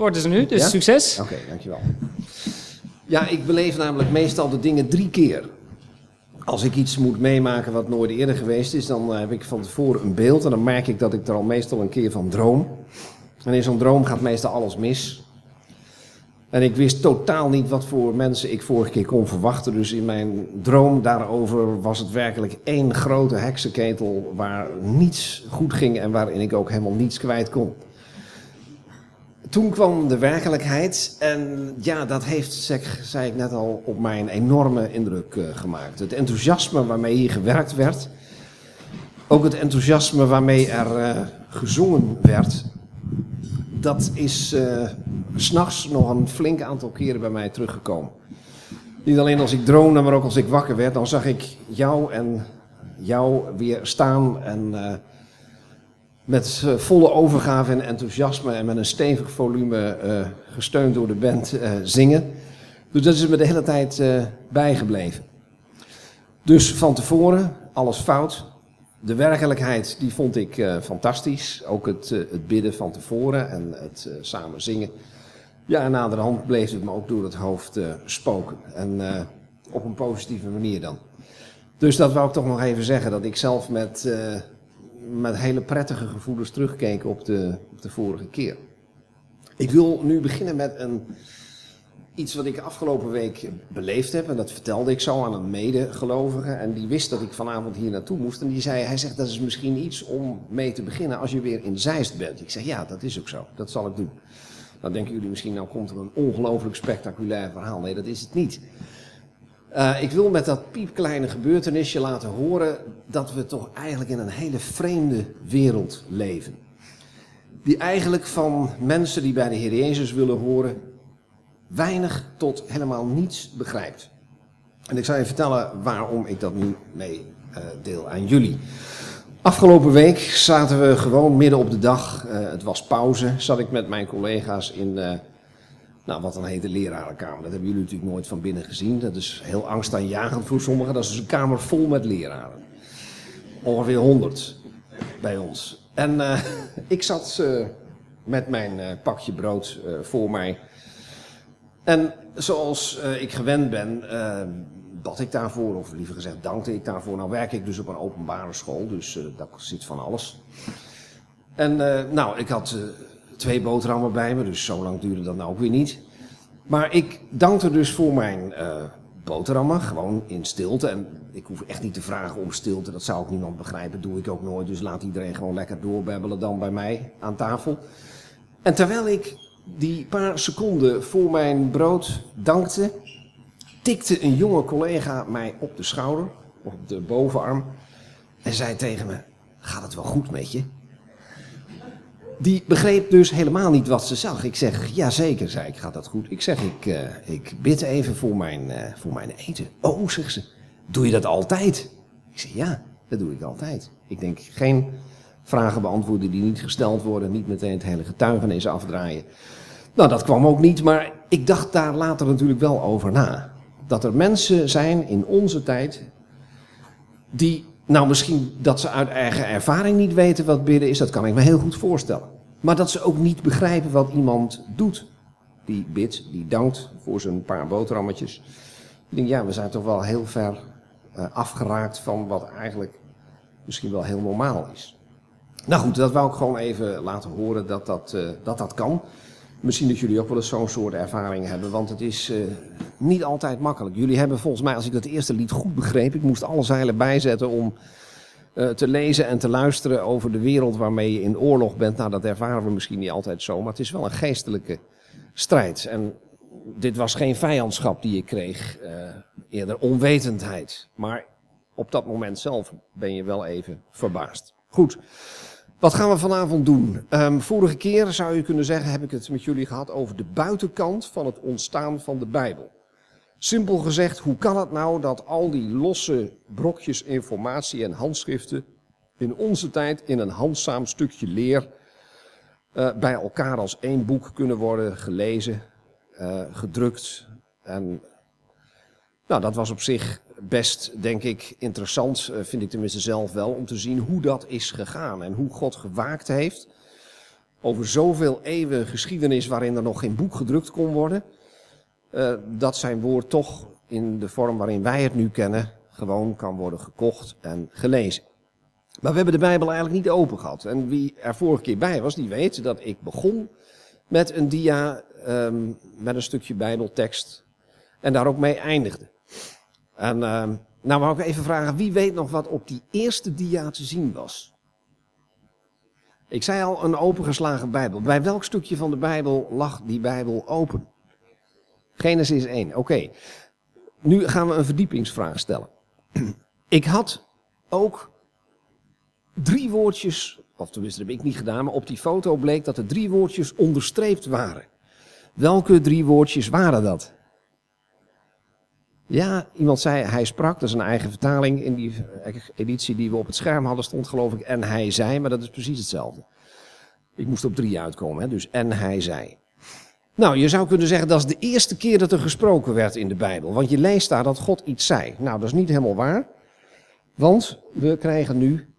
woord is er nu, dus Ja? succes. Oké, dankjewel. Ja, ik beleef namelijk meestal de dingen drie keer. Als ik iets moet meemaken wat nooit eerder geweest is, dan eh, heb ik van tevoren een beeld en dan merk ik dat ik er al meestal een keer van droom. En in zo'n droom gaat meestal alles mis. En ik wist totaal niet wat voor mensen ik vorige keer kon verwachten. Dus in mijn droom daarover was het werkelijk één grote heksenketel waar niets goed ging en waarin ik ook helemaal niets kwijt kon. Toen kwam de werkelijkheid en ja, dat heeft, zei ik net al, op mij een enorme indruk eh, gemaakt. Het enthousiasme waarmee hier gewerkt werd, ook het enthousiasme waarmee er eh, gezongen werd, dat is eh, s s'nachts nog een flink aantal keren bij mij teruggekomen. Niet alleen als ik droomde, maar ook als ik wakker werd, dan zag ik jou en jou weer staan en eh, met volle overgave en enthousiasme en met een stevig volume eh, gesteund door de band eh, zingen. Dus dat is me de hele tijd eh, bijgebleven. Dus van tevoren alles fout. De werkelijkheid die vond ik fantastisch. Ook het, het bidden van tevoren en het samen zingen. Ja, en naderhand bleef het me ook door het hoofd spoken. En op een positieve manier dan. Dus dat wou ik toch nog even zeggen. Dat ik zelf met, met hele prettige gevoelens terugkeek op de, op de vorige keer. Ik wil nu beginnen met een, iets wat ik afgelopen week beleefd heb. En dat vertelde ik zo aan een medegelovige. En die wist dat ik vanavond hier naartoe moest. En die zei, hij zegt dat is misschien iets om mee te beginnen als je weer in Zeist bent. Ik zeg ja, dat is ook zo. Dat zal ik doen. Dan denken jullie misschien, nou komt er een ongelooflijk spectaculair verhaal. Nee, dat is het niet. Uh, ik wil met dat piepkleine gebeurtenisje laten horen dat we toch eigenlijk in een hele vreemde wereld leven. Die eigenlijk van mensen die bij de Heer Jezus willen horen weinig tot helemaal niets begrijpt. En ik zal je vertellen waarom ik dat nu mee uh, deel aan jullie. Afgelopen week zaten we gewoon midden op de dag, uh, het was pauze, zat ik met mijn collega's in nou, wat dan heet de lerarenkamer. Dat hebben jullie natuurlijk nooit van binnen gezien. Dat is heel angstaanjagend voor sommigen. Dat is een kamer vol met leraren. Ongeveer 100 bij ons. En uh, ik zat uh, met mijn uh, pakje brood voor mij. En zoals ik gewend ben, bad ik daarvoor, of liever gezegd dankte ik daarvoor. Nou werk ik dus op een openbare school, dus daar zit van alles. En nou, ik had twee boterhammen bij me, dus zo lang duurde dat nou ook weer niet. Maar ik dankte dus voor mijn uh, boterhammen, gewoon in stilte. En ik hoef echt niet te vragen om stilte, dat zou ook niemand begrijpen, doe ik ook nooit. Dus laat iedereen gewoon lekker doorbebbelen dan bij mij aan tafel. En terwijl ik die paar seconden voor mijn brood dankte, tikte een jonge collega mij op de schouder, op de bovenarm, en zei tegen me, gaat het wel goed met je? Die begreep dus helemaal niet wat ze zag. Ik zeg, ja zeker, zei ik, gaat dat goed? Ik zeg, ik, uh, ik bid even voor mijn, uh, voor mijn eten. Oh, zegt ze, doe je dat altijd? Ik zeg, ja, dat doe ik altijd. Ik denk, geen vragen beantwoorden die niet gesteld worden, niet meteen het hele getuigenis afdraaien. Nou, dat kwam ook niet, maar ik dacht daar later natuurlijk wel over na. Dat er mensen zijn in onze tijd die nou, misschien dat ze uit eigen ervaring niet weten wat bidden is, dat kan ik me heel goed voorstellen. Maar dat ze ook niet begrijpen wat iemand doet. Die bidt, die dankt voor zijn paar boterhammetjes. Ik denk, ja, we zijn toch wel heel ver uh, afgeraakt van wat eigenlijk misschien wel heel normaal is. Nou goed, dat wou ik gewoon even laten horen dat dat, uh, dat, dat kan. Misschien dat jullie ook wel eens zo'n soort ervaring hebben, want het is uh, niet altijd makkelijk. Jullie hebben volgens mij, als ik dat eerste lied goed begreep, ik moest alle zeilen bijzetten om uh, te lezen en te luisteren over de wereld waarmee je in oorlog bent. Nou, dat ervaren we misschien niet altijd zo, maar het is wel een geestelijke strijd. En dit was geen vijandschap die ik kreeg, uh, eerder onwetendheid. Maar op dat moment zelf ben je wel even verbaasd. Goed. Wat gaan we vanavond doen? Um, vorige keer zou je kunnen zeggen, heb ik het met jullie gehad over de buitenkant van het ontstaan van de Bijbel. Simpel gezegd, hoe kan het nou dat al die losse brokjes informatie en handschriften in onze tijd in een handzaam stukje leer uh, bij elkaar als één boek kunnen worden gelezen, uh, gedrukt en nou, dat was op zich best, denk ik, interessant, uh, vind ik tenminste zelf wel, om te zien hoe dat is gegaan en hoe God gewaakt heeft over zoveel eeuwen geschiedenis waarin er nog geen boek gedrukt kon worden, uh, dat zijn woord toch in de vorm waarin wij het nu kennen gewoon kan worden gekocht en gelezen. Maar we hebben de Bijbel eigenlijk niet open gehad. En wie er vorige keer bij was, die weet dat ik begon met een dia um, met een stukje Bijbeltekst en daar ook mee eindigde. En um, nou wou ik even vragen, wie weet nog wat op die eerste dia te zien was? Ik zei al, een opengeslagen Bijbel. Bij welk stukje van de Bijbel lag die Bijbel open? Genesis 1, oké. Nu gaan we een verdiepingsvraag stellen. Ik had ook drie woordjes, of tenminste dat heb ik niet gedaan, maar op die foto bleek dat er drie woordjes onderstreept waren. Welke drie woordjes waren dat? Ja, iemand zei hij sprak, dat is een eigen vertaling. In die editie die we op het scherm hadden stond geloof ik en hij zei, maar dat is precies hetzelfde. Ik moest op drie uitkomen, hè? dus en hij zei. Nou, je zou kunnen zeggen dat is de eerste keer dat er gesproken werd in de Bijbel. Want je leest daar dat God iets zei. Nou, dat is niet helemaal waar. Want we krijgen nu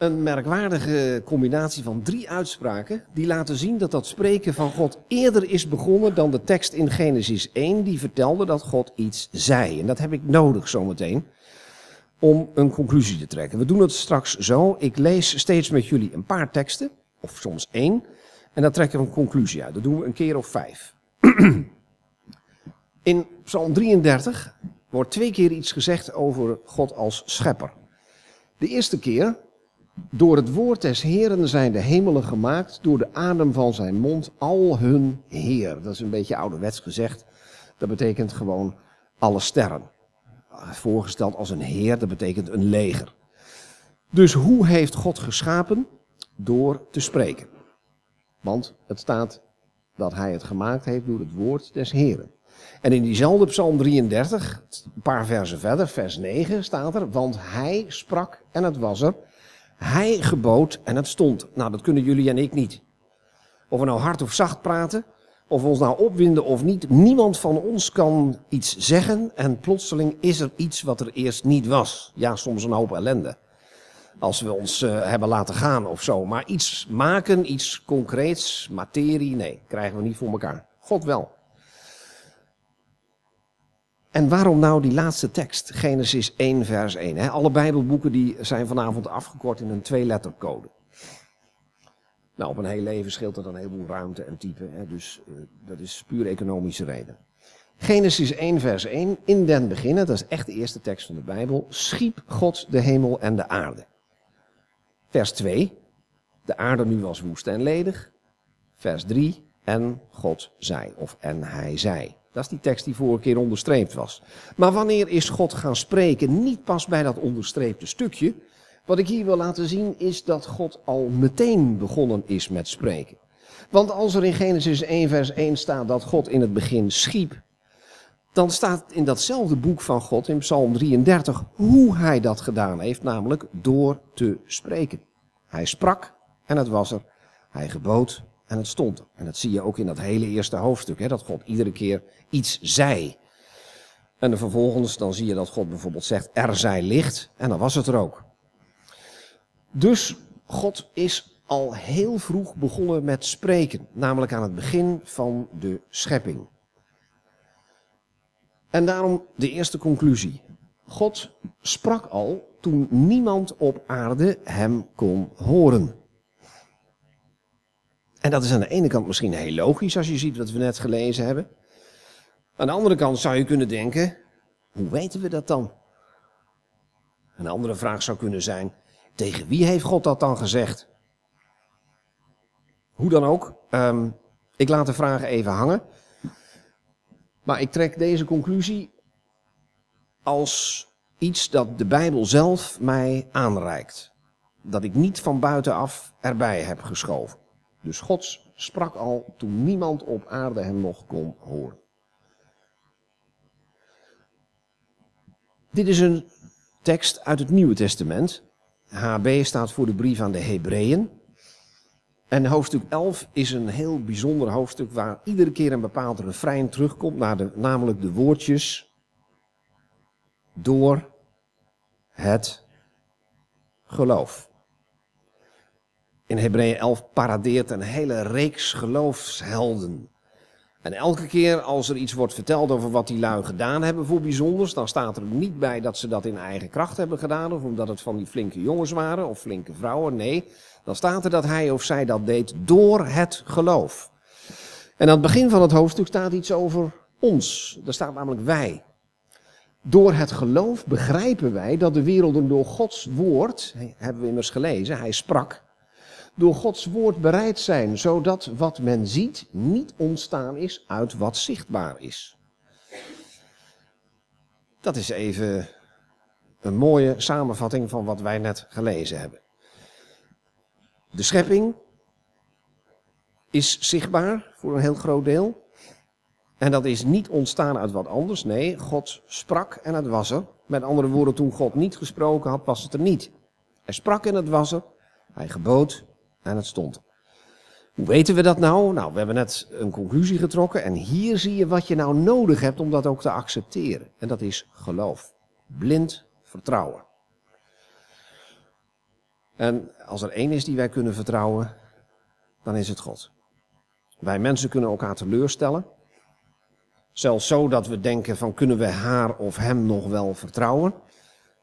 een merkwaardige combinatie van drie uitspraken die laten zien dat dat spreken van God eerder is begonnen dan de tekst in Genesis 1 die vertelde dat God iets zei. En dat heb ik nodig zometeen om een conclusie te trekken. We doen het straks zo. Ik lees steeds met jullie een paar teksten, of soms één, en dan trekken we een conclusie uit. Dat doen we een keer of vijf. in Psalm 33 wordt twee keer iets gezegd over God als schepper. De eerste keer door het woord des Heeren zijn de hemelen gemaakt, door de adem van zijn mond al hun Heer. Dat is een beetje ouderwets gezegd. Dat betekent gewoon alle sterren. Voorgesteld als een Heer, dat betekent een leger. Dus hoe heeft God geschapen? Door te spreken. Want het staat dat hij het gemaakt heeft door het woord des Heeren. En in diezelfde Psalm 33, een paar versen verder, vers 9 staat er, want hij sprak en het was er. Hij gebood en het stond. Nou, dat kunnen jullie en ik niet. Of we nou hard of zacht praten, of we ons nou opwinden of niet, niemand van ons kan iets zeggen en plotseling is er iets wat er eerst niet was. Ja, soms een hoop ellende. Als we ons uh, hebben laten gaan of zo. Maar iets maken, iets concreets, materie, nee, krijgen we niet voor elkaar. God wel. En waarom nou die laatste tekst, Genesis 1, vers 1? Hè? Alle Bijbelboeken die zijn vanavond afgekort in een tweelettercode. Nou, op een heel leven scheelt er dan een heleboel ruimte en type, hè? dus uh, dat is puur economische reden. Genesis 1, vers 1. In den beginnen, dat is echt de eerste tekst van de Bijbel, schiep God de hemel en de aarde. Vers 2. De aarde nu was woest en ledig. Vers 3. En God zei, of en hij zei. Dat is die tekst die vorige keer onderstreept was. Maar wanneer is God gaan spreken? Niet pas bij dat onderstreepte stukje. Wat ik hier wil laten zien is dat God al meteen begonnen is met spreken. Want als er in Genesis 1 vers 1 staat dat God in het begin schiep, dan staat in datzelfde boek van God, in Psalm 33, hoe hij dat gedaan heeft, namelijk door te spreken. Hij sprak en het was er. Hij gebood en het stond er. En dat zie je ook in dat hele eerste hoofdstuk, hè, dat God iedere keer iets zei. En vervolgens dan zie je dat God bijvoorbeeld zegt, er zij licht, en dan was het er ook. Dus God is al heel vroeg begonnen met spreken, namelijk aan het begin van de schepping. En daarom de eerste conclusie. God sprak al toen niemand op aarde hem kon horen. En dat is aan de ene kant misschien heel logisch als je ziet wat we net gelezen hebben. Aan de andere kant zou je kunnen denken, hoe weten we dat dan? Een andere vraag zou kunnen zijn, tegen wie heeft God dat dan gezegd? Hoe dan ook, um, ik laat de vraag even hangen. Maar ik trek deze conclusie als iets dat de Bijbel zelf mij aanreikt. Dat ik niet van buitenaf erbij heb geschoven. Dus God sprak al toen niemand op aarde hem nog kon horen. Dit is een tekst uit het Nieuwe Testament. HB staat voor de brief aan de Hebreeën. En hoofdstuk 11 is een heel bijzonder hoofdstuk waar iedere keer een bepaald refrein terugkomt, naar de, namelijk de woordjes door het geloof. In Hebreeën 11 paradeert een hele reeks geloofshelden. En elke keer als er iets wordt verteld over wat die lui gedaan hebben voor bijzonders, dan staat er niet bij dat ze dat in eigen kracht hebben gedaan, of omdat het van die flinke jongens waren of flinke vrouwen. Nee, dan staat er dat hij of zij dat deed door het geloof. En aan het begin van het hoofdstuk staat iets over ons. Daar staat namelijk wij. Door het geloof begrijpen wij dat de werelden door Gods woord, hebben we immers gelezen, hij sprak, door Gods woord bereid zijn, zodat wat men ziet niet ontstaan is uit wat zichtbaar is. Dat is even een mooie samenvatting van wat wij net gelezen hebben. De schepping is zichtbaar voor een heel groot deel. En dat is niet ontstaan uit wat anders. Nee, God sprak en het was er. Met andere woorden, toen God niet gesproken had, was het er niet. Hij sprak en het was er. Hij gebood en het stond. Hoe weten we dat nou? Nou, we hebben net een conclusie getrokken en hier zie je wat je nou nodig hebt om dat ook te accepteren. En dat is geloof. Blind vertrouwen. En als er één is die wij kunnen vertrouwen, dan is het God. Wij mensen kunnen elkaar teleurstellen. Zelfs zo dat we denken van kunnen we haar of hem nog wel vertrouwen.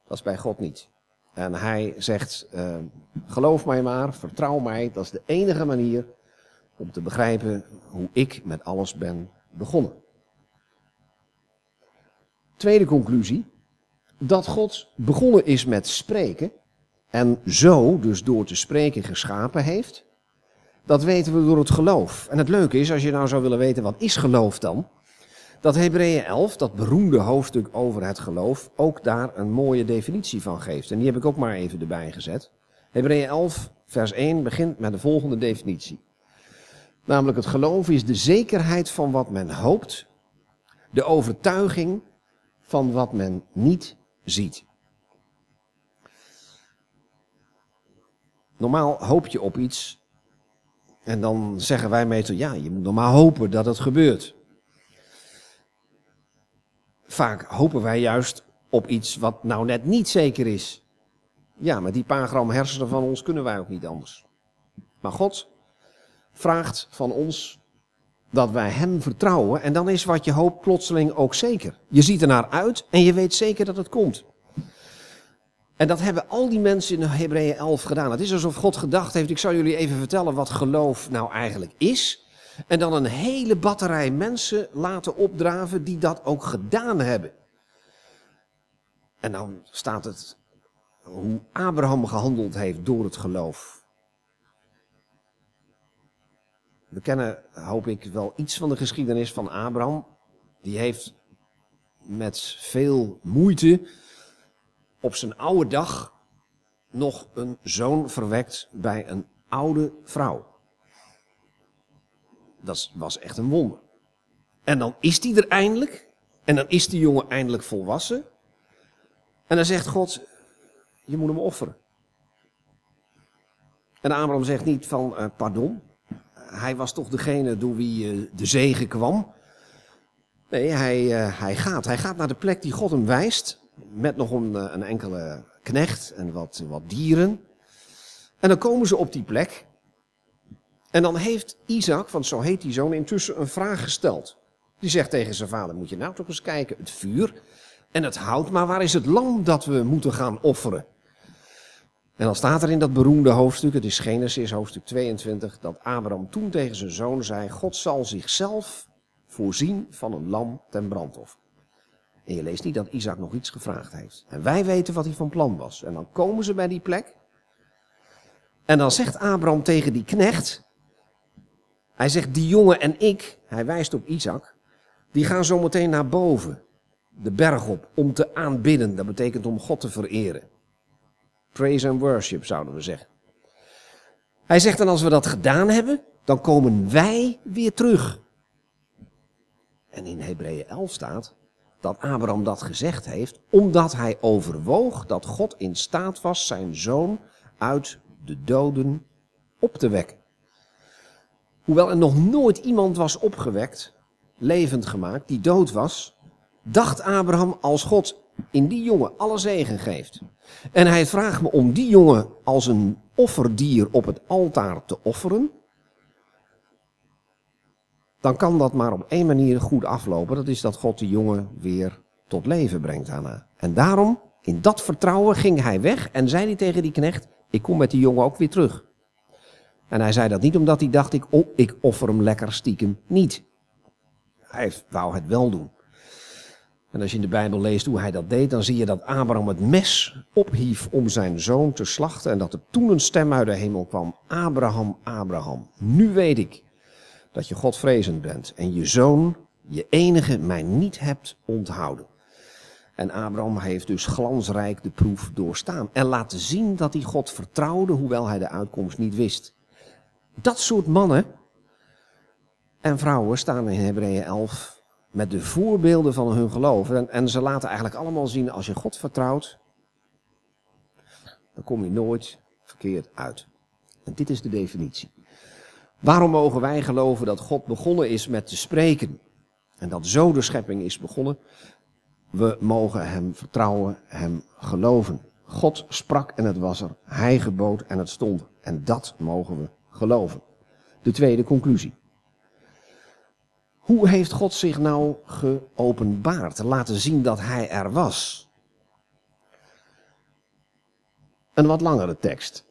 Dat is bij God niet. En hij zegt, uh, geloof mij maar, vertrouw mij. Dat is de enige manier om te begrijpen hoe ik met alles ben begonnen. Tweede conclusie. Dat God begonnen is met spreken en zo dus door te spreken geschapen heeft. Dat weten we door het geloof. En het leuke is, als je nou zou willen weten wat is geloof dan, dat Hebreeën 11, dat beroemde hoofdstuk over het geloof, ook daar een mooie definitie van geeft. En die heb ik ook maar even erbij gezet. Hebreeën 11, vers 1 begint met de volgende definitie. Namelijk het geloof is de zekerheid van wat men hoopt, de overtuiging van wat men niet ziet. Normaal hoop je op iets en dan zeggen wij meestal, ja, je moet nog maar hopen dat het gebeurt. Vaak hopen wij juist op iets wat nou net niet zeker is. Ja, met die paar gram hersenen van ons kunnen wij ook niet anders. Maar God vraagt van ons dat wij Hem vertrouwen en dan is wat je hoopt plotseling ook zeker. Je ziet er naar uit en je weet zeker dat het komt. En dat hebben al die mensen in Hebreeën 11 gedaan. Het is alsof God gedacht heeft, ik zal jullie even vertellen wat geloof nou eigenlijk is. En dan een hele batterij mensen laten opdraven die dat ook gedaan hebben. En dan staat het hoe Abraham gehandeld heeft door het geloof. We kennen, hoop ik, wel iets van de geschiedenis van Abraham. Die heeft met veel moeite op zijn oude dag nog een zoon verwekt bij een oude vrouw. Dat was echt een wonder. En dan is die er eindelijk. En dan is die jongen eindelijk volwassen. En dan zegt God, je moet hem offeren. En Abraham zegt niet van, uh, pardon. Hij was toch degene door wie uh, de zegen kwam. Nee, hij, uh, hij gaat. Hij gaat naar de plek die God hem wijst. Met nog een, een enkele knecht en wat, wat dieren. En dan komen ze op die plek. En dan heeft Isaac, want zo heet die zoon, intussen een vraag gesteld. Die zegt tegen zijn vader, moet je nou toch eens kijken, het vuur en het hout, maar waar is het lam dat we moeten gaan offeren? En dan staat er in dat beroemde hoofdstuk, het is Genesis hoofdstuk 22, dat Abraham toen tegen zijn zoon zei, God zal zichzelf voorzien van een lam ten brandoffer. En je leest niet dat Isaac nog iets gevraagd heeft. En wij weten wat hij van plan was. En dan komen ze bij die plek. En dan zegt Abraham tegen die knecht, hij zegt, die jongen en ik, hij wijst op Isaac, die gaan zo meteen naar boven, de berg op, om te aanbidden. Dat betekent om God te vereren. Praise and worship, zouden we zeggen. Hij zegt dan, als we dat gedaan hebben, dan komen wij weer terug. En in Hebreeën 11 staat dat Abraham dat gezegd heeft, omdat hij overwoog dat God in staat was zijn zoon uit de doden op te wekken. Hoewel er nog nooit iemand was opgewekt, levend gemaakt, die dood was, dacht Abraham als God in die jongen alle zegen geeft. En hij vraagt me om die jongen als een offerdier op het altaar te offeren. Dan kan dat maar op één manier goed aflopen. Dat is dat God die jongen weer tot leven brengt daarna. En daarom, in dat vertrouwen, ging hij weg en zei hij tegen die knecht: Ik kom met die jongen ook weer terug. En hij zei dat niet omdat hij dacht: Ik, ik offer hem lekker stiekem niet. Hij wou het wel doen. En als je in de Bijbel leest hoe hij dat deed, dan zie je dat Abraham het mes ophief om zijn zoon te slachten. En dat er toen een stem uit de hemel kwam: Abraham, Abraham, nu weet ik dat je Godvrezend bent en je zoon, je enige, mij niet hebt onthouden. En Abraham heeft dus glansrijk de proef doorstaan en laten zien dat hij God vertrouwde, hoewel hij de uitkomst niet wist. Dat soort mannen en vrouwen staan in Hebreeën 11 met de voorbeelden van hun geloof. En, en ze laten eigenlijk allemaal zien, als je God vertrouwt, dan kom je nooit verkeerd uit. En dit is de definitie. Waarom mogen wij geloven dat God begonnen is met te spreken? En dat zo de schepping is begonnen? We mogen Hem vertrouwen, Hem geloven. God sprak en het was er. Hij gebood en het stond. En dat mogen we geloven. De tweede conclusie. Hoe heeft God zich nou geopenbaard, laten zien dat hij er was? Een wat langere tekst.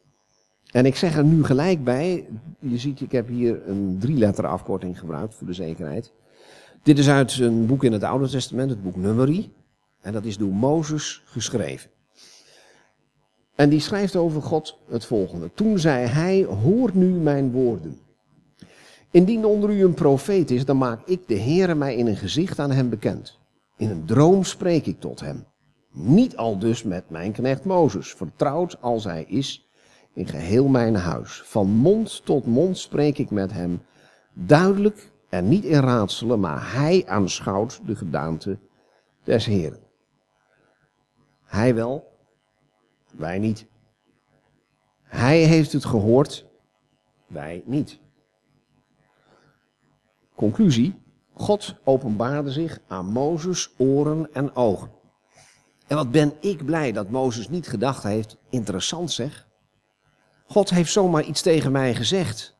En ik zeg er nu gelijk bij, je ziet, ik heb hier een drie-letter afkorting gebruikt voor de zekerheid. Dit is uit een boek in het Oude Testament, het boek Numeri. En dat is door Mozes geschreven. En die schrijft over God het volgende. Toen zei hij, hoor nu mijn woorden. Indien onder u een profeet is, dan maak ik de Heere mij in een gezicht aan hem bekend. In een droom spreek ik tot hem. Niet al dus met mijn knecht Mozes, vertrouwd als hij is in geheel mijn huis. Van mond tot mond spreek ik met hem, duidelijk en niet in raadselen, maar hij aanschouwt de gedaante des Heeren. Hij wel, wij niet. Hij heeft het gehoord, wij niet. Conclusie, God openbaarde zich aan Mozes oren en ogen. En wat ben ik blij dat Mozes niet gedacht heeft, interessant zeg. God heeft zomaar iets tegen mij gezegd.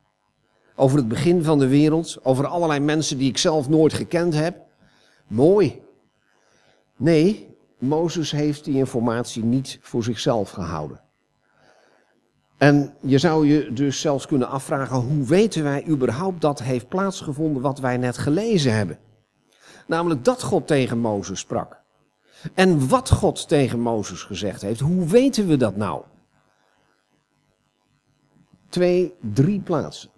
Over het begin van de wereld, over allerlei mensen die ik zelf nooit gekend heb. Mooi. Nee, Mozes heeft die informatie niet voor zichzelf gehouden. En je zou je dus zelfs kunnen afvragen, hoe weten wij überhaupt dat heeft plaatsgevonden wat wij net gelezen hebben? Namelijk dat God tegen Mozes sprak. En wat God tegen Mozes gezegd heeft, hoe weten we dat nou? Twee, drie plaatsen.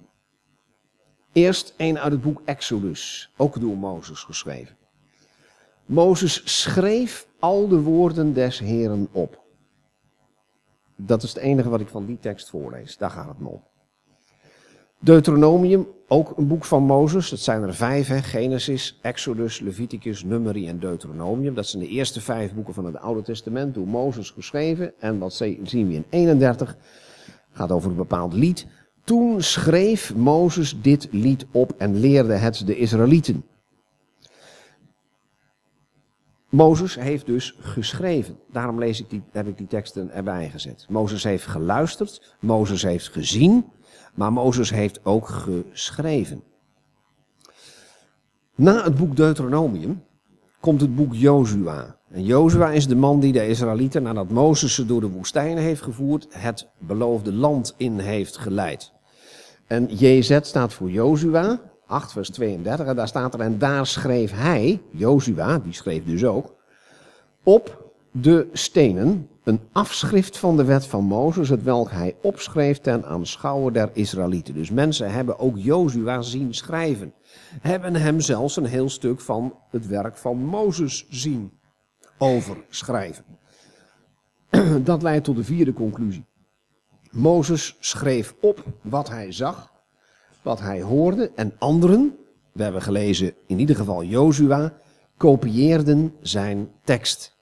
Eerst een uit het boek Exodus, ook door Mozes geschreven. Mozes schreef al de woorden des Heren op. Dat is het enige wat ik van die tekst voorlees. Daar gaat het om. Deuteronomium, ook een boek van Mozes. Dat zijn er vijf, hè? Genesis, Exodus, Leviticus, Numeri en Deuteronomium. Dat zijn de eerste vijf boeken van het Oude Testament, door Mozes geschreven. En wat zien we in 31? Gaat over een bepaald lied. Toen schreef Mozes dit lied op en leerde het de Israëlieten. Mozes heeft dus geschreven. Daarom lees ik die, heb ik die teksten erbij gezet. Mozes heeft geluisterd, Mozes heeft gezien, maar Mozes heeft ook geschreven. Na het boek Deuteronomium komt het boek Jozua. En Jozua is de man die de Israëlieten, nadat Mozes ze door de woestijn heeft gevoerd, het beloofde land in heeft geleid. En JZ staat voor Jozua, 8 vers 32, en daar staat er, en daar schreef hij, Jozua, die schreef dus ook, op de stenen een afschrift van de wet van Mozes, het welk hij opschreef ten aanschouwen der Israëlieten. Dus mensen hebben ook Jozua zien schrijven. Hebben hem zelfs een heel stuk van het werk van Mozes zien overschrijven. Dat leidt tot de vierde conclusie. Mozes schreef op wat hij zag wat hij hoorde en anderen, we hebben gelezen in ieder geval Jozua, kopieerden zijn tekst.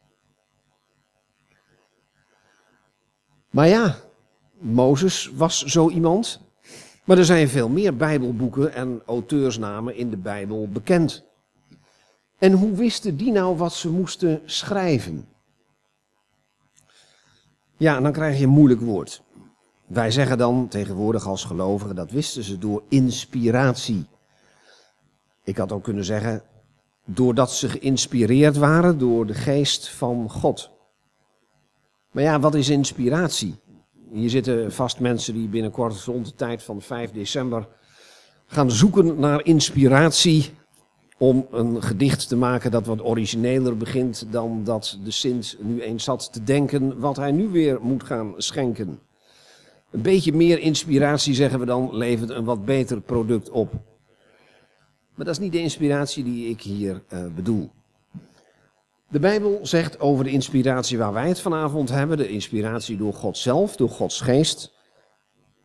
Maar ja, Mozes was zo iemand. Maar er zijn veel meer Bijbelboeken en auteursnamen in de Bijbel bekend. En hoe wisten die nou wat ze moesten schrijven? Ja, dan krijg je een moeilijk woord. Wij zeggen dan tegenwoordig als gelovigen, dat wisten ze door inspiratie. Ik had ook kunnen zeggen, doordat ze geïnspireerd waren door de geest van God. Maar ja, wat is inspiratie? Hier zitten vast mensen die binnenkort rond de tijd van 5 december gaan zoeken naar inspiratie om een gedicht te maken dat wat origineler begint dan dat de Sint nu eens zat te denken wat hij nu weer moet gaan schenken. Een beetje meer inspiratie, zeggen we dan, levert een wat beter product op. Maar dat is niet de inspiratie die ik hier uh, bedoel. De Bijbel zegt over de inspiratie waar wij het vanavond hebben, de inspiratie door God zelf, door Gods geest,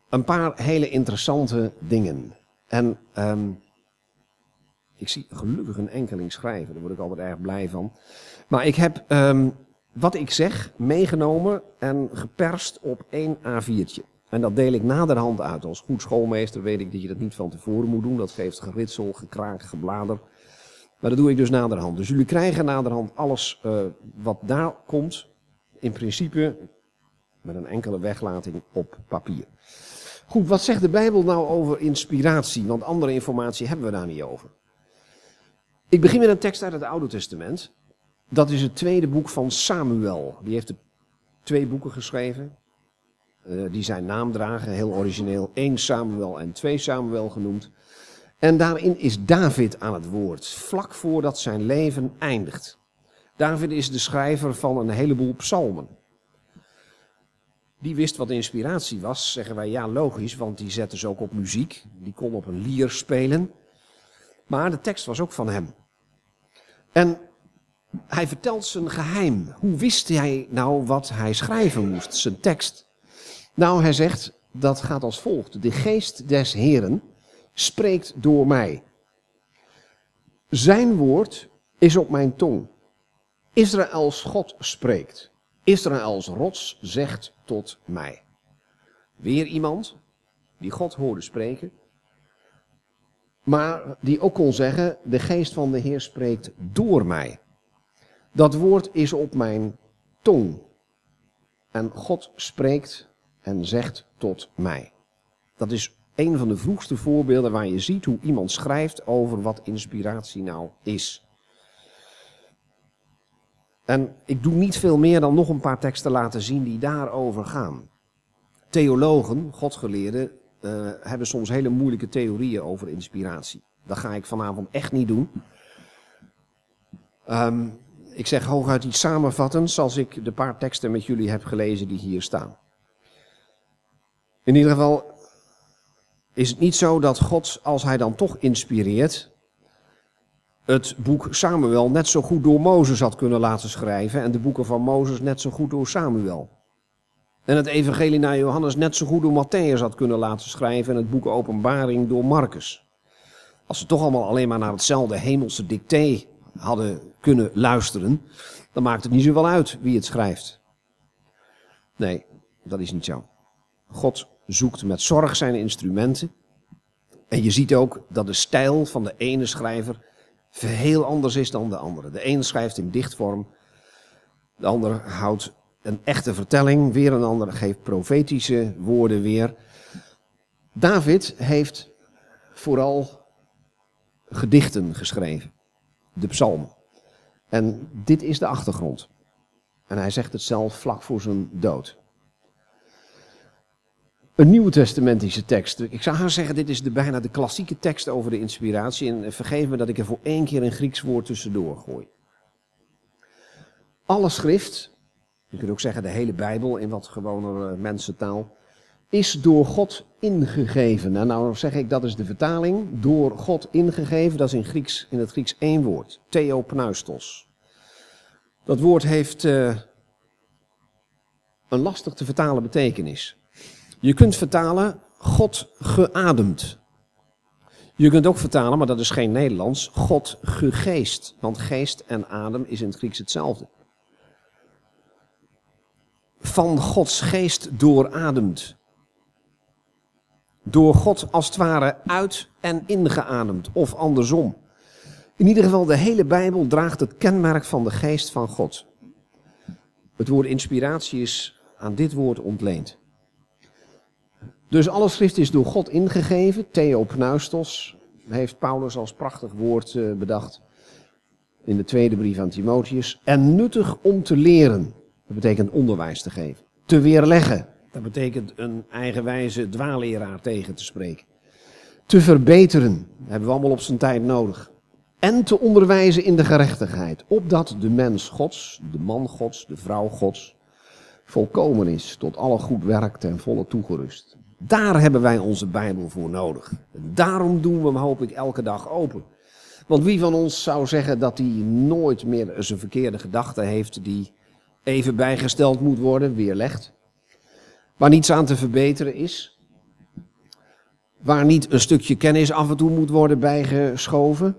een paar hele interessante dingen. En um, ik zie gelukkig een enkeling schrijven, daar word ik altijd erg blij van. Maar ik heb um, wat ik zeg meegenomen en geperst op één A4'tje. En dat deel ik naderhand uit. Als goed schoolmeester weet ik dat je dat niet van tevoren moet doen. Dat geeft geritsel, gekraak, geblader. Maar dat doe ik dus naderhand. Dus jullie krijgen naderhand alles uh, wat daar komt, in principe met een enkele weglating op papier. Goed, wat zegt de Bijbel nou over inspiratie? Want andere informatie hebben we daar niet over. Ik begin met een tekst uit het Oude Testament. Dat is het tweede boek van Samuel. Die heeft twee boeken geschreven. Uh, die zijn naam dragen, heel origineel. 1 Samuel en 2 Samuel genoemd. En daarin is David aan het woord, vlak voordat zijn leven eindigt. David is de schrijver van een heleboel psalmen. Die wist wat inspiratie was, zeggen wij ja logisch, want die zette ze ook op muziek. Die kon op een lier spelen. Maar de tekst was ook van hem. En hij vertelt zijn geheim. Hoe wist hij nou wat hij schrijven moest, zijn tekst? Nou, hij zegt, dat gaat als volgt. De geest des Heren spreekt door mij. Zijn woord is op mijn tong. Israëls God spreekt. Israëls rots zegt tot mij. Weer iemand die God hoorde spreken, maar die ook kon zeggen, de geest van de Heer spreekt door mij. Dat woord is op mijn tong. En God spreekt en zegt tot mij. Dat is een van de vroegste voorbeelden waar je ziet hoe iemand schrijft over wat inspiratie nou is. En ik doe niet veel meer dan nog een paar teksten laten zien die daarover gaan. Theologen, godgeleerden, uh, hebben soms hele moeilijke theorieën over inspiratie. Dat ga ik vanavond echt niet doen. Um, ik zeg hooguit iets samenvattends als ik de paar teksten met jullie heb gelezen die hier staan. In ieder geval is het niet zo dat God, als hij dan toch inspireert, het boek Samuel net zo goed door Mozes had kunnen laten schrijven en de boeken van Mozes net zo goed door Samuel. En het evangelie naar Johannes net zo goed door Matthäus had kunnen laten schrijven en het boek Openbaring door Marcus. Als ze toch allemaal alleen maar naar hetzelfde hemelse dicté hadden kunnen luisteren, dan maakt het niet zoveel uit wie het schrijft. Nee, dat is niet zo. God zoekt met zorg zijn instrumenten. En je ziet ook dat de stijl van de ene schrijver heel anders is dan de andere. De ene schrijft in dichtvorm, de ander houdt een echte vertelling, weer een ander geeft profetische woorden weer. David heeft vooral gedichten geschreven, de psalmen. En dit is de achtergrond. En hij zegt het zelf vlak voor zijn dood een nieuwe testamentische tekst. Ik zou haar zeggen, dit is de, bijna de klassieke tekst over de inspiratie. En vergeef me dat ik er voor één keer een Grieks woord tussendoor gooi. Alle schrift, je kunt ook zeggen de hele Bijbel in wat gewone mensentaal, is door God ingegeven. En nou zeg ik, dat is de vertaling, door God ingegeven, dat is in, Grieks, in het Grieks één woord, theopneustos. Dat woord heeft uh, een lastig te vertalen betekenis. Je kunt vertalen God geademd. Je kunt ook vertalen, maar dat is geen Nederlands, God gegeest. Want geest en adem is in het Grieks hetzelfde. Van Gods geest doorademd. Door God als het ware uit en ingeademd, of andersom. In ieder geval, de hele Bijbel draagt het kenmerk van de geest van God. Het woord inspiratie is aan dit woord ontleend. Dus alle schrift is door God ingegeven. Theopneustos heeft Paulus als prachtig woord eh, bedacht in de tweede brief aan Timotheus. En nuttig om te leren. Dat betekent onderwijs te geven. Te weerleggen. Dat betekent een eigenwijze dwaalleraar tegen te spreken. Te verbeteren. Dat hebben we allemaal op zijn tijd nodig. En te onderwijzen in de gerechtigheid. Opdat de mens Gods, de man Gods, de vrouw Gods, volkomen is. Tot alle goed werk ten volle toegerust. Daar hebben wij onze Bijbel voor nodig. Daarom doen we hem, hoop ik, elke dag open. Want wie van ons zou zeggen dat hij nooit meer zijn verkeerde gedachte heeft die even bijgesteld moet worden, weerlegd? Waar niets aan te verbeteren is? Waar niet een stukje kennis af en toe moet worden bijgeschoven?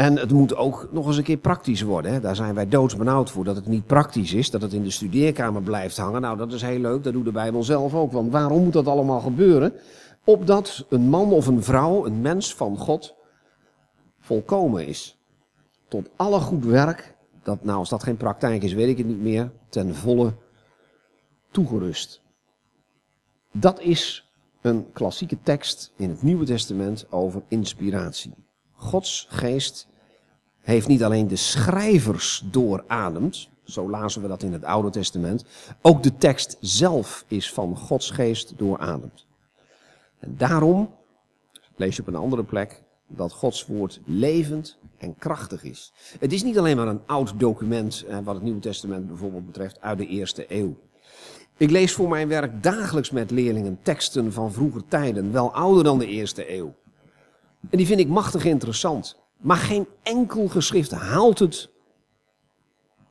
En het moet ook nog eens een keer praktisch worden. Hè. Daar zijn wij doodsbenauwd voor, dat het niet praktisch is, dat het in de studeerkamer blijft hangen. Nou, dat is heel leuk, dat doet de Bijbel zelf ook. Want waarom moet dat allemaal gebeuren? Opdat een man of een vrouw, een mens van God, volkomen is. Tot alle goed werk, dat, nou als dat geen praktijk is, weet ik het niet meer, ten volle toegerust. Dat is een klassieke tekst in het Nieuwe Testament over inspiratie. Gods geest heeft niet alleen de schrijvers doorademd, zo lazen we dat in het Oude Testament, ook de tekst zelf is van Gods geest doorademd. En daarom, lees je op een andere plek, dat Gods woord levend en krachtig is. Het is niet alleen maar een oud document, eh, wat het Nieuwe Testament bijvoorbeeld betreft, uit de eerste eeuw. Ik lees voor mijn werk dagelijks met leerlingen teksten van vroeger tijden, wel ouder dan de eerste eeuw. En die vind ik machtig interessant. Maar geen enkel geschrift haalt het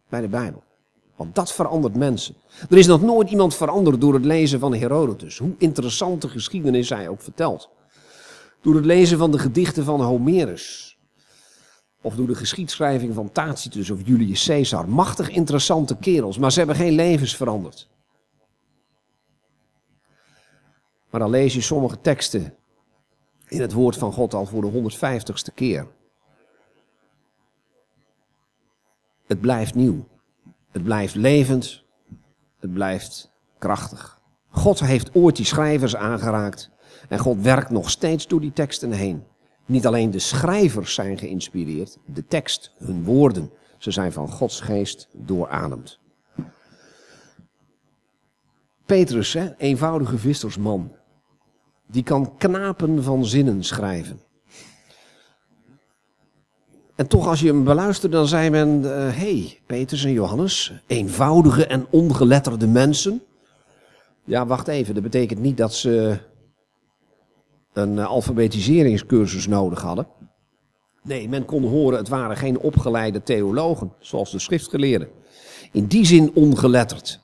bij de Bijbel. Want dat verandert mensen. Er is nog nooit iemand veranderd door het lezen van Herodotus. Hoe interessante geschiedenis hij ook vertelt. Door het lezen van de gedichten van Homerus. Of door de geschiedschrijving van Tacitus of Julius Caesar. Machtig interessante kerels, maar ze hebben geen levens veranderd. Maar dan lees je sommige teksten in het woord van God al voor de 150ste keer. Het blijft nieuw. Het blijft levend. Het blijft krachtig. God heeft ooit die schrijvers aangeraakt. En God werkt nog steeds door die teksten heen. Niet alleen de schrijvers zijn geïnspireerd, de tekst, hun woorden. Ze zijn van Gods geest doorademd. Petrus, hè, eenvoudige vissersman, die kan knapen van zinnen schrijven. En toch als je hem beluistert, dan zei men, hé, uh, hey, Petrus en Johannes, eenvoudige en ongeletterde mensen. Ja, wacht even, dat betekent niet dat ze een uh, alfabetiseringscursus nodig hadden. Nee, men kon horen, het waren geen opgeleide theologen, zoals de schriftgeleerden. In die zin ongeletterd.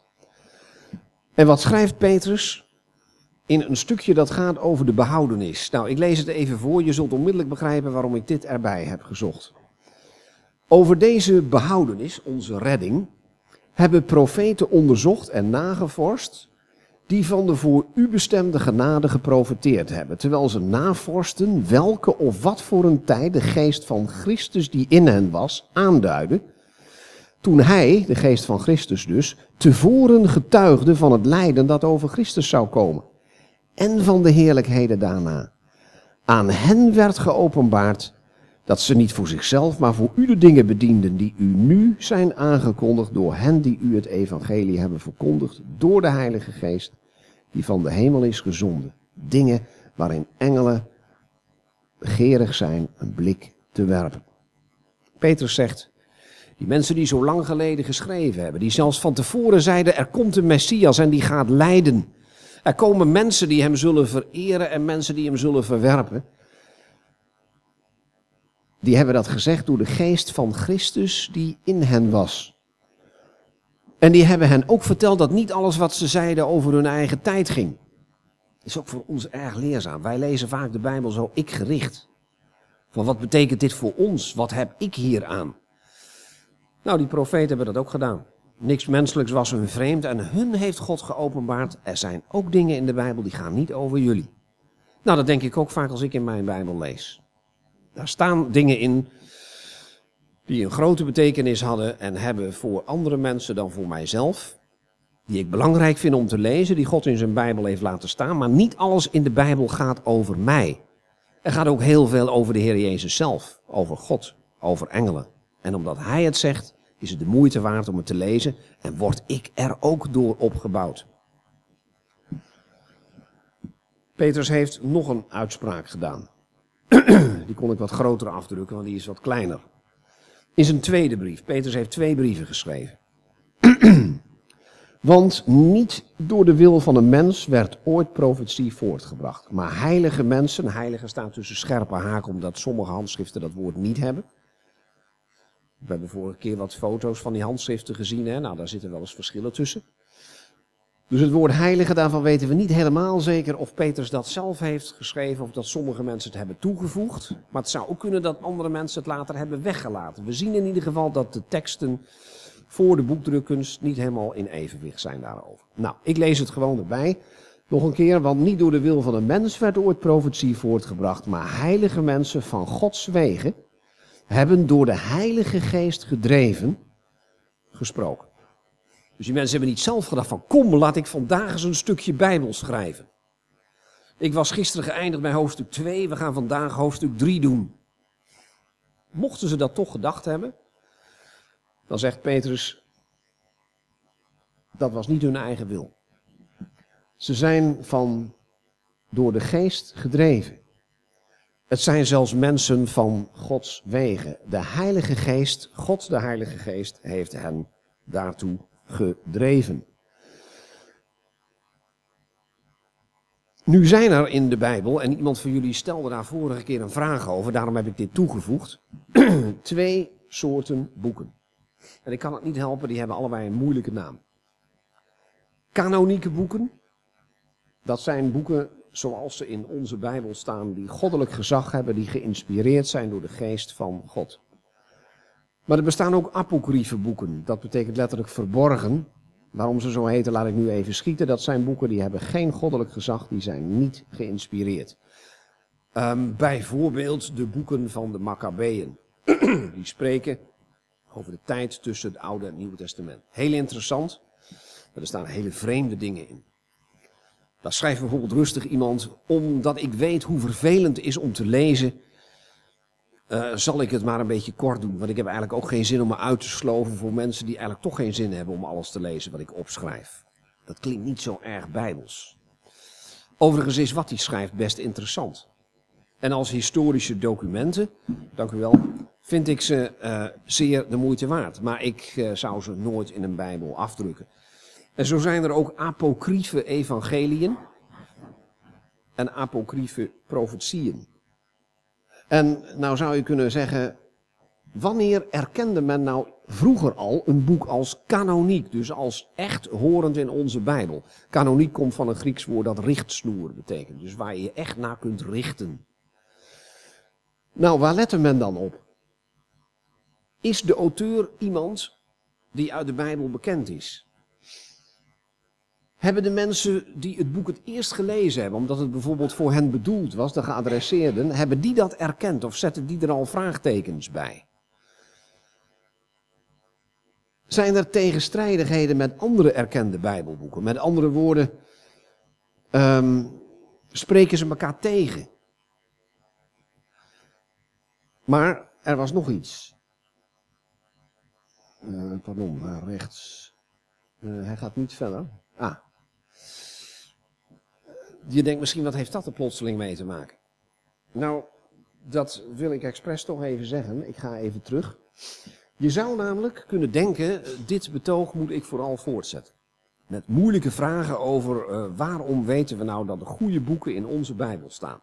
En wat schrijft Petrus? in een stukje dat gaat over de behoudenis. Nou, ik lees het even voor. Je zult onmiddellijk begrijpen waarom ik dit erbij heb gezocht. Over deze behoudenis, onze redding, hebben profeten onderzocht en nagevorst die van de voor u bestemde genade geprofiteerd hebben, terwijl ze navorsten welke of wat voor een tijd de geest van Christus die in hen was aanduidde, toen hij, de geest van Christus dus, tevoren getuigde van het lijden dat over Christus zou komen en van de heerlijkheden daarna. Aan hen werd geopenbaard dat ze niet voor zichzelf, maar voor u de dingen bedienden die u nu zijn aangekondigd door hen die u het evangelie hebben verkondigd door de Heilige Geest, die van de hemel is gezonden. Dingen waarin engelen begeerig zijn een blik te werpen. Petrus zegt, die mensen die zo lang geleden geschreven hebben, die zelfs van tevoren zeiden, er komt een Messias en die gaat lijden. Er komen mensen die hem zullen vereren en mensen die hem zullen verwerpen. Die hebben dat gezegd door de geest van Christus die in hen was. En die hebben hen ook verteld dat niet alles wat ze zeiden over hun eigen tijd ging. Is ook voor ons erg leerzaam. Wij lezen vaak de Bijbel zo ik gericht. Van wat betekent dit voor ons? Wat heb ik hier aan? Nou, die profeten hebben dat ook gedaan. Niks menselijks was hun vreemd en hun heeft God geopenbaard. Er zijn ook dingen in de Bijbel die gaan niet over jullie. Nou, dat denk ik ook vaak als ik in mijn Bijbel lees. Daar staan dingen in die een grote betekenis hadden en hebben voor andere mensen dan voor mijzelf. die ik belangrijk vind om te lezen, die God in zijn Bijbel heeft laten staan. Maar niet alles in de Bijbel gaat over mij. Er gaat ook heel veel over de Heer Jezus zelf, over God, over engelen. En omdat Hij het zegt, is het de moeite waard om het te lezen en word ik er ook door opgebouwd. Petrus heeft nog een uitspraak gedaan. Die kon ik wat groter afdrukken, want die is wat kleiner. In zijn tweede brief. Petrus heeft twee brieven geschreven. Want niet door de wil van een mens werd ooit profetie voortgebracht. Maar heilige mensen, heilige staat tussen scherpe haken omdat sommige handschriften dat woord niet hebben. We hebben vorige keer wat foto's van die handschriften gezien. Hè? Nou, daar zitten wel eens verschillen tussen. Dus het woord heilige, daarvan weten we niet helemaal zeker of Petrus dat zelf heeft geschreven of dat sommige mensen het hebben toegevoegd. Maar het zou ook kunnen dat andere mensen het later hebben weggelaten. We zien in ieder geval dat de teksten voor de boekdrukkunst niet helemaal in evenwicht zijn daarover. Nou, ik lees het gewoon erbij. Nog een keer, want niet door de wil van een mens werd ooit profetie voortgebracht, maar heilige mensen van Gods wegen hebben door de Heilige Geest gedreven gesproken. Dus die mensen hebben niet zelf gedacht van kom, laat ik vandaag eens een stukje Bijbel schrijven. Ik was gisteren geëindigd bij hoofdstuk 2, we gaan vandaag hoofdstuk 3 doen. Mochten ze dat toch gedacht hebben, dan zegt Petrus, dat was niet hun eigen wil. Ze zijn van door de geest gedreven. Het zijn zelfs mensen van Gods wegen. De Heilige Geest, God de Heilige Geest, heeft hen daartoe gedreven. Nu zijn er in de Bijbel, en iemand van jullie stelde daar vorige keer een vraag over, daarom heb ik dit toegevoegd, twee soorten boeken. En ik kan het niet helpen, die hebben allebei een moeilijke naam. Kanonieke boeken, dat zijn boeken zoals ze in onze Bijbel staan, die goddelijk gezag hebben, die geïnspireerd zijn door de geest van God. Maar er bestaan ook apocryfe boeken, dat betekent letterlijk verborgen. Waarom ze zo heten, laat ik nu even schieten. Dat zijn boeken die hebben geen goddelijk gezag, die zijn niet geïnspireerd. Um, bijvoorbeeld de boeken van de Maccabeeën. die spreken over de tijd tussen het Oude en het Nieuwe Testament. Heel interessant, maar er staan hele vreemde dingen in. Daar schrijft bijvoorbeeld rustig iemand, omdat ik weet hoe vervelend het is om te lezen, uh, zal ik het maar een beetje kort doen. Want ik heb eigenlijk ook geen zin om me uit te sloven voor mensen die eigenlijk toch geen zin hebben om alles te lezen wat ik opschrijf. Dat klinkt niet zo erg bijbels. Overigens is wat hij schrijft best interessant. En als historische documenten, dank u wel, vind ik ze uh, zeer de moeite waard. Maar ik uh, zou ze nooit in een Bijbel afdrukken. En zo zijn er ook apocryfe evangeliën en apocryfe profetieën. En nou zou je kunnen zeggen, wanneer erkende men nou vroeger al een boek als kanoniek, dus als echt horend in onze Bijbel? Kanoniek komt van een Grieks woord dat richtsnoer betekent, dus waar je je echt naar kunt richten. Nou, waar lette men dan op? Is de auteur iemand die uit de Bijbel bekend is? Hebben de mensen die het boek het eerst gelezen hebben, omdat het bijvoorbeeld voor hen bedoeld was, de geadresseerden, hebben die dat erkend of zetten die er al vraagtekens bij? Zijn er tegenstrijdigheden met andere erkende Bijbelboeken? Met andere woorden, um, spreken ze elkaar tegen? Maar er was nog iets. Uh, pardon, rechts. Uh, hij gaat niet verder. Ah. Je denkt misschien, wat heeft dat er plotseling mee te maken? Nou, dat wil ik expres toch even zeggen. Ik ga even terug. Je zou namelijk kunnen denken, dit betoog moet ik vooral voortzetten. Met moeilijke vragen over uh, waarom weten we nou dat de goede boeken in onze Bijbel staan.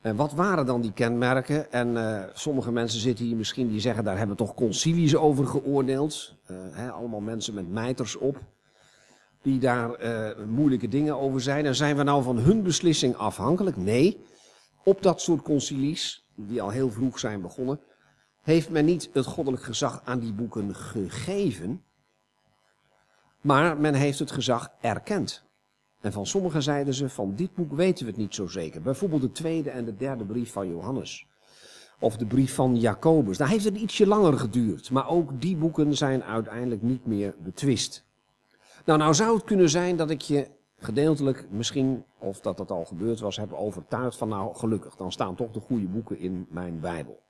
En wat waren dan die kenmerken? En uh, sommige mensen zitten hier misschien die zeggen, daar hebben toch concilies over geoordeeld. Allemaal mensen met mijters op die daar uh, moeilijke dingen over zijn. En zijn we nou van hun beslissing afhankelijk? Nee. Op dat soort concilies, die al heel vroeg zijn begonnen, heeft men niet het goddelijk gezag aan die boeken gegeven, maar men heeft het gezag erkend. En van sommigen zeiden ze, van dit boek weten we het niet zo zeker. Bijvoorbeeld de tweede en de derde brief van Johannes. Of de brief van Jacobus. Daar heeft het ietsje langer geduurd. Maar ook die boeken zijn uiteindelijk niet meer betwist. Nou, nou zou het kunnen zijn dat ik je gedeeltelijk misschien, of dat dat al gebeurd was, heb overtuigd van nou gelukkig, dan staan toch de goede boeken in mijn Bijbel.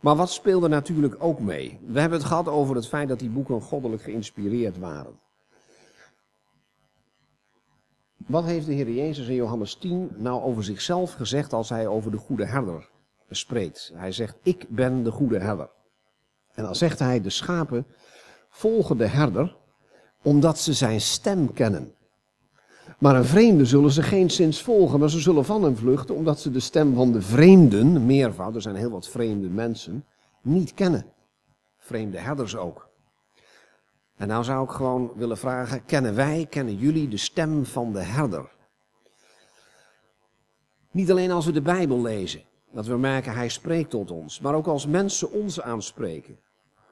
Maar wat speelde natuurlijk ook mee? We hebben het gehad over het feit dat die boeken goddelijk geïnspireerd waren. Wat heeft de Heer Jezus in Johannes 10 nou over zichzelf gezegd als hij over de goede herder spreekt? Hij zegt, ik ben de goede herder. En dan zegt hij, de schapen volgen de herder omdat ze zijn stem kennen. Maar een vreemde zullen ze geen zins volgen, maar ze zullen van hem vluchten omdat ze de stem van de vreemden, meervoud, er zijn heel wat vreemde mensen, niet kennen. Vreemde herders ook. En nou zou ik gewoon willen vragen, kennen wij, kennen jullie de stem van de herder? Niet alleen als we de Bijbel lezen, dat we merken hij spreekt tot ons, maar ook als mensen ons aanspreken.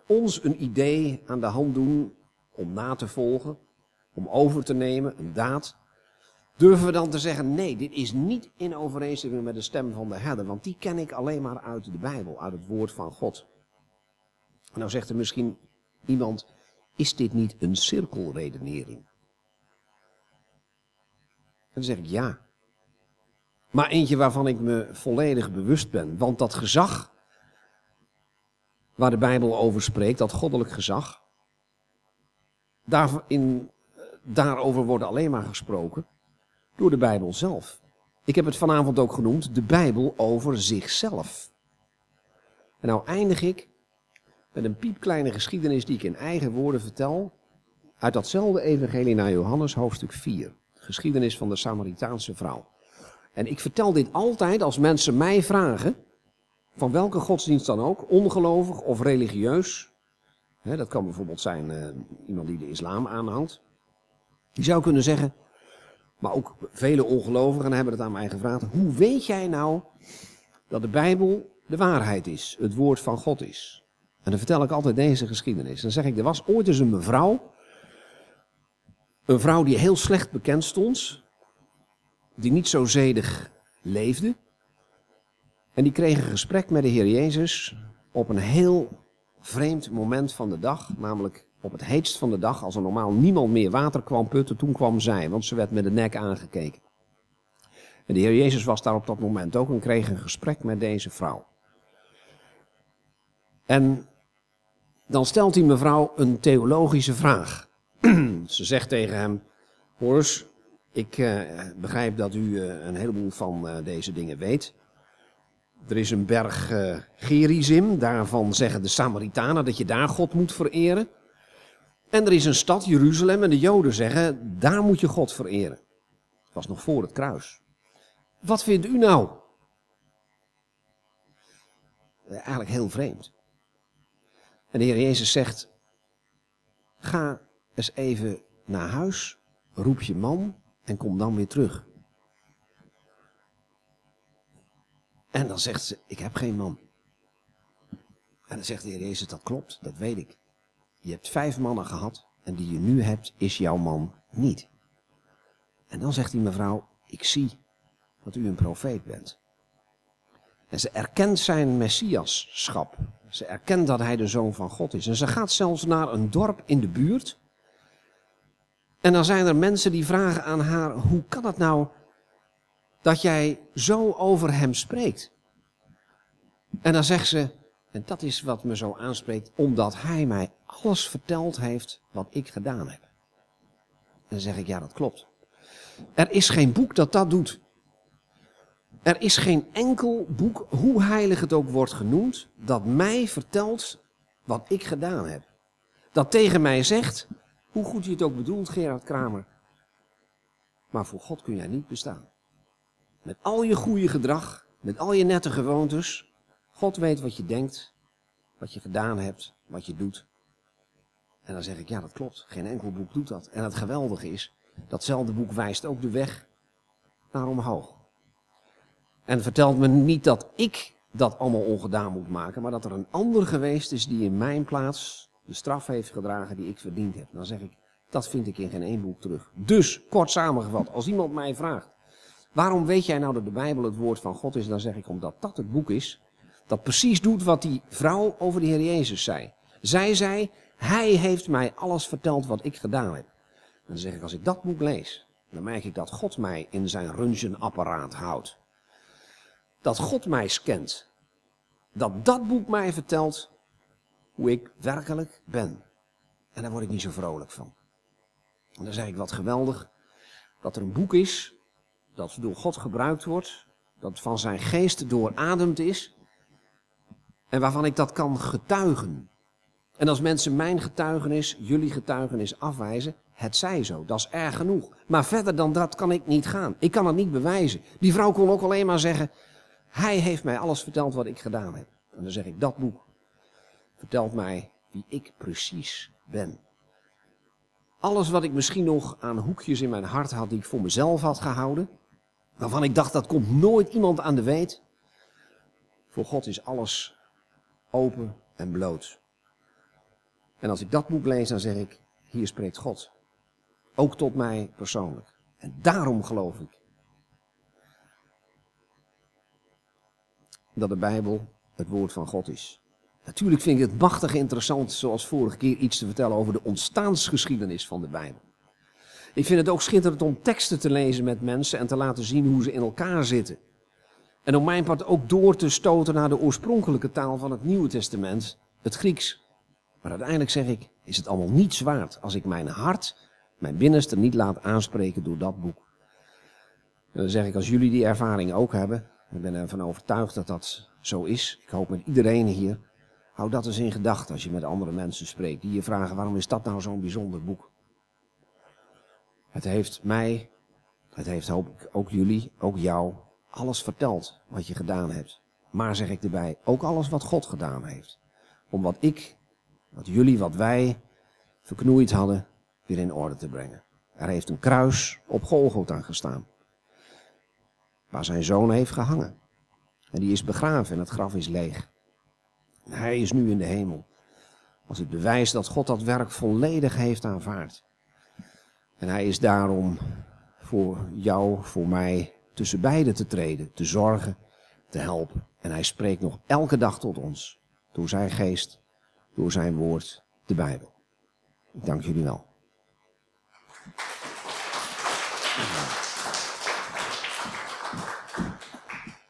Ons een idee aan de hand doen om na te volgen, om over te nemen, een daad. Durven we dan te zeggen, nee, dit is niet in overeenstemming met de stem van de herder, want die ken ik alleen maar uit de Bijbel, uit het woord van God. Nou zegt er misschien iemand, is dit niet een cirkelredenering? En dan zeg ik ja. Maar eentje waarvan ik me volledig bewust ben. Want dat gezag waar de Bijbel over spreekt, dat goddelijk gezag, daarover wordt alleen maar gesproken door de Bijbel zelf. Ik heb het vanavond ook genoemd, de Bijbel over zichzelf. En nou eindig ik met een piepkleine geschiedenis die ik in eigen woorden vertel. Uit datzelfde evangelie naar Johannes hoofdstuk 4. Geschiedenis van de Samaritaanse vrouw. En ik vertel dit altijd als mensen mij vragen, van welke godsdienst dan ook, ongelovig of religieus. Dat kan bijvoorbeeld zijn uh, iemand die de islam aanhangt. Die zou kunnen zeggen, maar ook vele ongelovigen hebben het aan mij gevraagd. Hoe weet jij nou dat de Bijbel de waarheid is, het woord van God is? En dan vertel ik altijd deze geschiedenis. Dan zeg ik, er was ooit eens een mevrouw. Een vrouw die heel slecht bekend stond. Die niet zo zedig leefde. En die kreeg een gesprek met de Heer Jezus op een heel vreemd moment van de dag. Namelijk op het heetst van de dag, als er normaal niemand meer water kwam putten. Toen kwam zij, want ze werd met de nek aangekeken. En de Heer Jezus was daar op dat moment ook en kreeg een gesprek met deze vrouw. En dan stelt die mevrouw een theologische vraag. Ze zegt tegen hem: Hoor ik uh, begrijp dat u uh, een heleboel van uh, deze dingen weet. Er is een berg Gerizim, daarvan zeggen de Samaritanen dat je daar God moet vereren. En er is een stad, Jeruzalem, en de Joden zeggen, daar moet je God vereren. Het was nog voor het kruis. Wat vindt u nou? Eigenlijk heel vreemd. En de Heer Jezus zegt, ga eens even naar huis, roep je man en kom dan weer terug. En dan zegt ze, ik heb geen man. En dan zegt de Heer Jezus, dat klopt, dat weet ik. Je hebt vijf mannen gehad en die je nu hebt, is jouw man niet. En dan zegt die mevrouw, ik zie dat u een profeet bent. En ze erkent zijn messiaschap. Ze erkent dat hij de zoon van God is. En ze gaat zelfs naar een dorp in de buurt. En dan zijn er mensen die vragen aan haar: hoe kan het nou dat jij zo over hem spreekt? En dan zegt ze: en dat is wat me zo aanspreekt, omdat hij mij alles verteld heeft wat ik gedaan heb. En dan zeg ik: ja, dat klopt. Er is geen boek dat dat doet. Er is geen enkel boek, hoe heilig het ook wordt genoemd, dat mij vertelt wat ik gedaan heb. Dat tegen mij zegt, hoe goed je het ook bedoelt, Gerard Kramer. Maar voor God kun jij niet bestaan. Met al je goede gedrag, met al je nette gewoontes. God weet wat je denkt, wat je gedaan hebt, wat je doet. En dan zeg ik, ja dat klopt, geen enkel boek doet dat. En het geweldige is, datzelfde boek wijst ook de weg naar omhoog. En vertelt me niet dat ik dat allemaal ongedaan moet maken, maar dat er een ander geweest is die in mijn plaats de straf heeft gedragen die ik verdiend heb. Dan zeg ik, dat vind ik in geen één boek terug. Dus, kort samengevat, als iemand mij vraagt, waarom weet jij nou dat de Bijbel het woord van God is? Dan zeg ik, omdat dat het boek is dat precies doet wat die vrouw over de Heer Jezus zei. Zij zei, hij heeft mij alles verteld wat ik gedaan heb. dan zeg ik, als ik dat boek lees, dan merk ik dat God mij in zijn röntgenapparaat houdt. Dat God mij scant. Dat dat boek mij vertelt hoe ik werkelijk ben. En daar word ik niet zo vrolijk van. En dan zeg ik, wat geweldig dat er een boek is dat door God gebruikt wordt, dat van zijn geest doorademd is en waarvan ik dat kan getuigen. En als mensen mijn getuigenis, jullie getuigenis afwijzen, het zij zo, dat is erg genoeg. Maar verder dan dat kan ik niet gaan. Ik kan het niet bewijzen. Die vrouw kon ook alleen maar zeggen, hij heeft mij alles verteld wat ik gedaan heb. En dan zeg ik, dat boek vertelt mij wie ik precies ben. Alles wat ik misschien nog aan hoekjes in mijn hart had die ik voor mezelf had gehouden, waarvan ik dacht dat komt nooit iemand aan de weet. Voor God is alles open en bloot. En als ik dat boek lees, dan zeg ik, hier spreekt God. Ook tot mij persoonlijk. En daarom geloof ik dat de Bijbel het woord van God is. Natuurlijk vind ik het machtig interessant, zoals vorige keer, iets te vertellen over de ontstaansgeschiedenis van de Bijbel. Ik vind het ook schitterend om teksten te lezen met mensen en te laten zien hoe ze in elkaar zitten. En om mijn part ook door te stoten naar de oorspronkelijke taal van het Nieuwe Testament, het Grieks. Maar uiteindelijk zeg ik, is het allemaal niets waard als ik mijn hart, mijn binnenste niet laat aanspreken door dat boek. Dan zeg ik, als jullie die ervaring ook hebben, ik ben ervan overtuigd dat dat zo is. Ik hoop met iedereen hier. Hou dat eens in gedachten als je met andere mensen spreekt. Die je vragen, waarom is dat nou zo'n bijzonder boek? Het heeft mij, het heeft hoop ik ook jullie, ook jou, alles verteld wat je gedaan hebt. Maar zeg ik erbij, ook alles wat God gedaan heeft. Om wat ik, wat jullie, wat wij verknoeid hadden, weer in orde te brengen. Er heeft een kruis op Golgotha gestaan. Waar zijn zoon heeft gehangen. En die is begraven en het graf is leeg. Hij is nu in de hemel. Als het bewijs dat God dat werk volledig heeft aanvaard. En hij is daarom voor jou, voor mij, tussen beiden te treden, te zorgen, te helpen. En hij spreekt nog elke dag tot ons. Door zijn geest, door zijn woord, de Bijbel. Ik dank jullie wel.